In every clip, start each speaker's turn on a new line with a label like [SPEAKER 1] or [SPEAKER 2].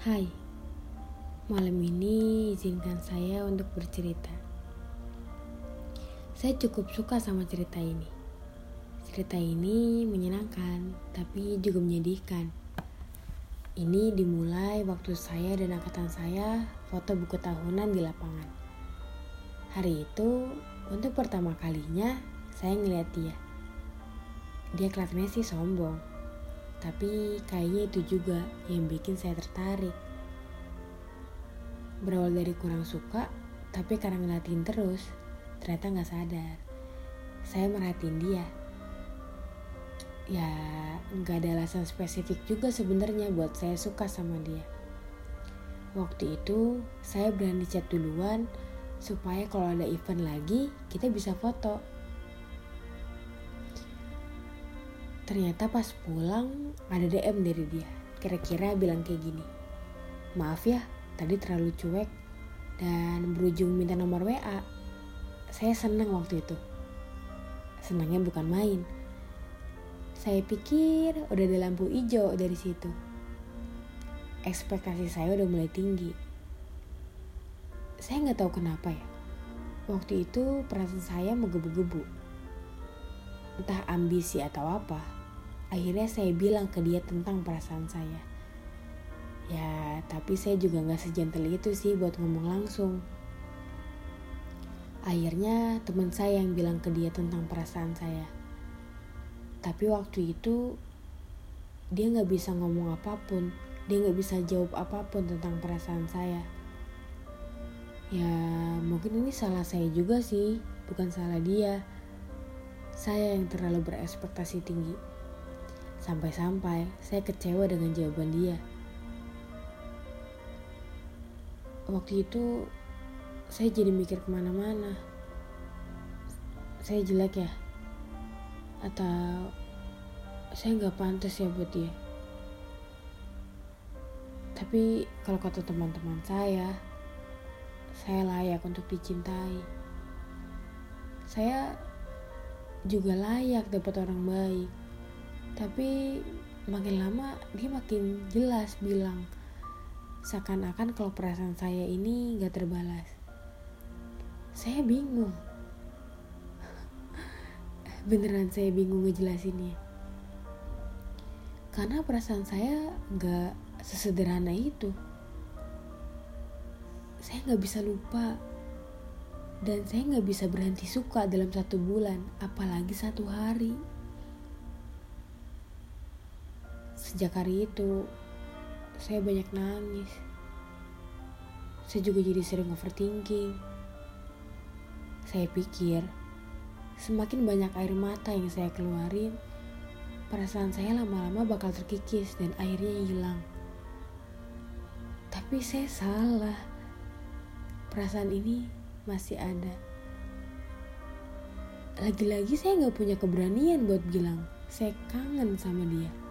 [SPEAKER 1] Hai, malam ini izinkan saya untuk bercerita. Saya cukup suka sama cerita ini. Cerita ini menyenangkan, tapi juga menyedihkan. Ini dimulai waktu saya dan angkatan saya foto buku tahunan di lapangan. Hari itu, untuk pertama kalinya, saya ngeliat dia. Dia kelihatannya sih sombong, tapi kayaknya itu juga yang bikin saya tertarik. Berawal dari kurang suka, tapi karena ngeliatin terus, ternyata nggak sadar. Saya merhatiin dia. Ya, nggak ada alasan spesifik juga sebenarnya buat saya suka sama dia. Waktu itu, saya berani chat duluan supaya kalau ada event lagi, kita bisa foto. Ternyata pas pulang ada DM dari dia. Kira-kira bilang kayak gini. Maaf ya, tadi terlalu cuek dan berujung minta nomor WA. Saya senang waktu itu. Senangnya bukan main. Saya pikir udah ada lampu hijau dari situ. Ekspektasi saya udah mulai tinggi. Saya nggak tahu kenapa ya. Waktu itu perasaan saya menggebu-gebu. Entah ambisi atau apa, Akhirnya saya bilang ke dia tentang perasaan saya. Ya, tapi saya juga gak sejentel itu sih buat ngomong langsung. Akhirnya teman saya yang bilang ke dia tentang perasaan saya. Tapi waktu itu dia gak bisa ngomong apa pun, dia gak bisa jawab apa pun tentang perasaan saya. Ya mungkin ini salah saya juga sih, bukan salah dia. Saya yang terlalu berekspektasi tinggi. Sampai-sampai saya kecewa dengan jawaban dia. Waktu itu saya jadi mikir ke mana-mana. Saya jelek ya? Atau saya nggak pantas ya buat dia? Tapi kalau kata teman-teman saya, saya layak untuk dicintai. Saya juga layak dapat orang baik tapi makin lama dia makin jelas bilang seakan-akan kalau perasaan saya ini gak terbalas. Saya bingung. Beneran saya bingung ngejelasinnya. Karena perasaan saya gak sesederhana itu. Saya gak bisa lupa. Dan saya gak bisa berhenti suka dalam satu bulan apalagi satu hari Sejak hari itu, saya banyak nangis. Saya juga jadi sering overthinking. Saya pikir, semakin banyak air mata yang saya keluarin, perasaan saya lama-lama bakal terkikis dan akhirnya hilang. Tapi saya salah. Perasaan ini masih ada. Lagi-lagi saya gak punya keberanian buat bilang, saya kangen sama dia.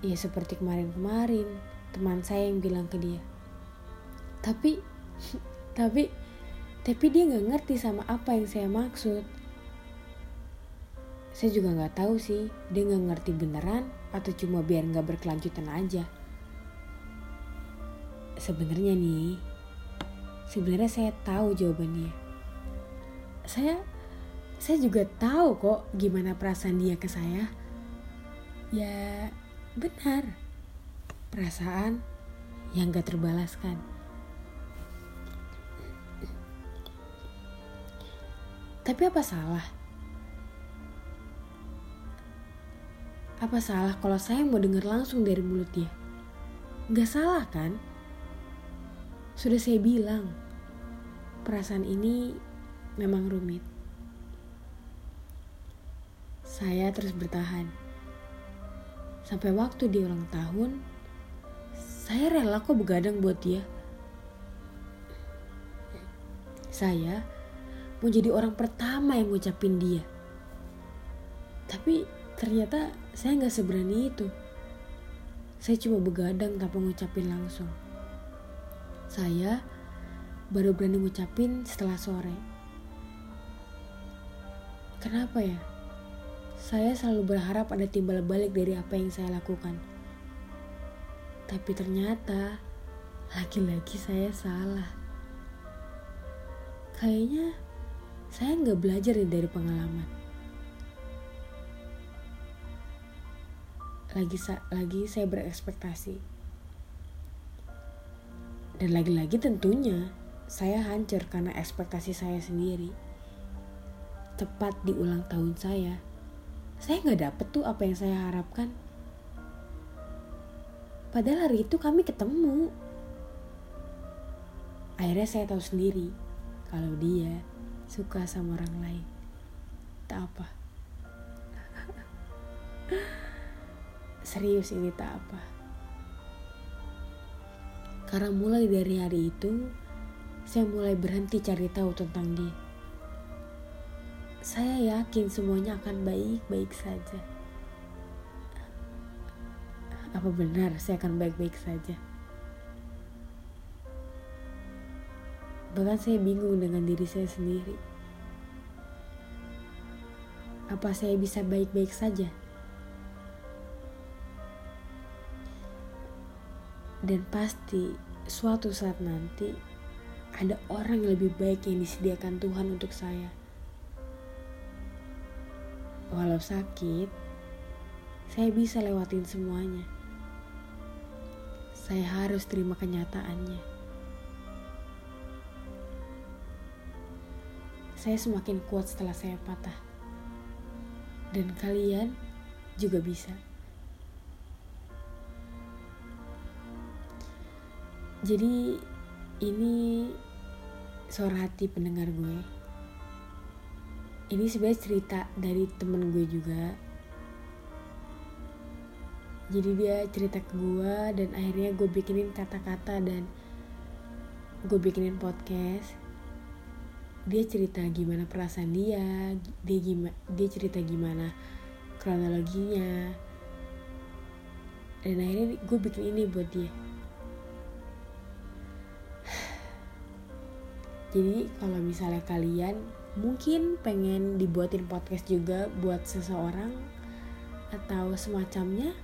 [SPEAKER 1] Ya seperti kemarin-kemarin teman saya yang bilang ke dia. Tapi, tapi, tapi dia nggak ngerti sama apa yang saya maksud. Saya juga nggak tahu sih dia nggak ngerti beneran atau cuma biar nggak berkelanjutan aja. Sebenarnya nih, sebenarnya saya tahu jawabannya. Saya, saya juga tahu kok gimana perasaan dia ke saya. Ya, Benar, perasaan yang gak terbalaskan. Tapi apa salah? Apa salah kalau saya mau dengar langsung dari mulut dia? Gak salah kan? Sudah saya bilang, perasaan ini memang rumit. Saya terus bertahan Sampai waktu dia ulang tahun, saya rela kok begadang buat dia. Saya mau jadi orang pertama yang ngucapin dia. Tapi ternyata saya nggak seberani itu. Saya cuma begadang tanpa ngucapin langsung. Saya baru berani ngucapin setelah sore. Kenapa ya? Saya selalu berharap ada timbal balik dari apa yang saya lakukan. Tapi ternyata lagi-lagi saya salah. Kayaknya saya nggak belajar nih dari pengalaman. Lagi lagi saya berekspektasi. Dan lagi-lagi tentunya saya hancur karena ekspektasi saya sendiri. Tepat di ulang tahun saya, saya nggak dapet tuh apa yang saya harapkan. Padahal hari itu kami ketemu. Akhirnya saya tahu sendiri kalau dia suka sama orang lain. Tak apa. Serius ini tak apa. Karena mulai dari hari itu, saya mulai berhenti cari tahu tentang dia. Saya yakin semuanya akan baik-baik saja. Apa benar saya akan baik-baik saja? Bahkan saya bingung dengan diri saya sendiri. Apa saya bisa baik-baik saja? Dan pasti suatu saat nanti ada orang yang lebih baik yang disediakan Tuhan untuk saya. Walau sakit, saya bisa lewatin semuanya saya harus terima kenyataannya. Saya semakin kuat setelah saya patah. Dan kalian juga bisa. Jadi ini suara hati pendengar gue. Ini sebenarnya cerita dari temen gue juga. Jadi dia cerita ke gue dan akhirnya gue bikinin kata-kata dan gue bikinin podcast. Dia cerita gimana perasaan dia dia gimana dia cerita gimana kronologinya. Dan akhirnya gue bikin ini buat dia. Jadi kalau misalnya kalian mungkin pengen dibuatin podcast juga buat seseorang atau semacamnya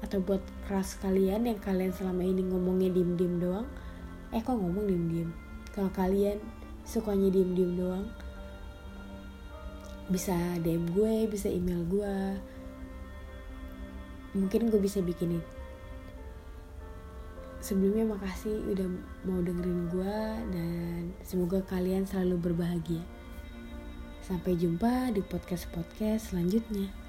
[SPEAKER 1] atau buat keras kalian yang kalian selama ini ngomongnya diem-diem doang. Eh kok ngomong diem-diem? Kalau kalian sukanya diem-diem doang bisa DM gue bisa email gue. Mungkin gue bisa bikinin sebelumnya makasih udah mau dengerin gue dan semoga kalian selalu berbahagia. Sampai jumpa di podcast-podcast selanjutnya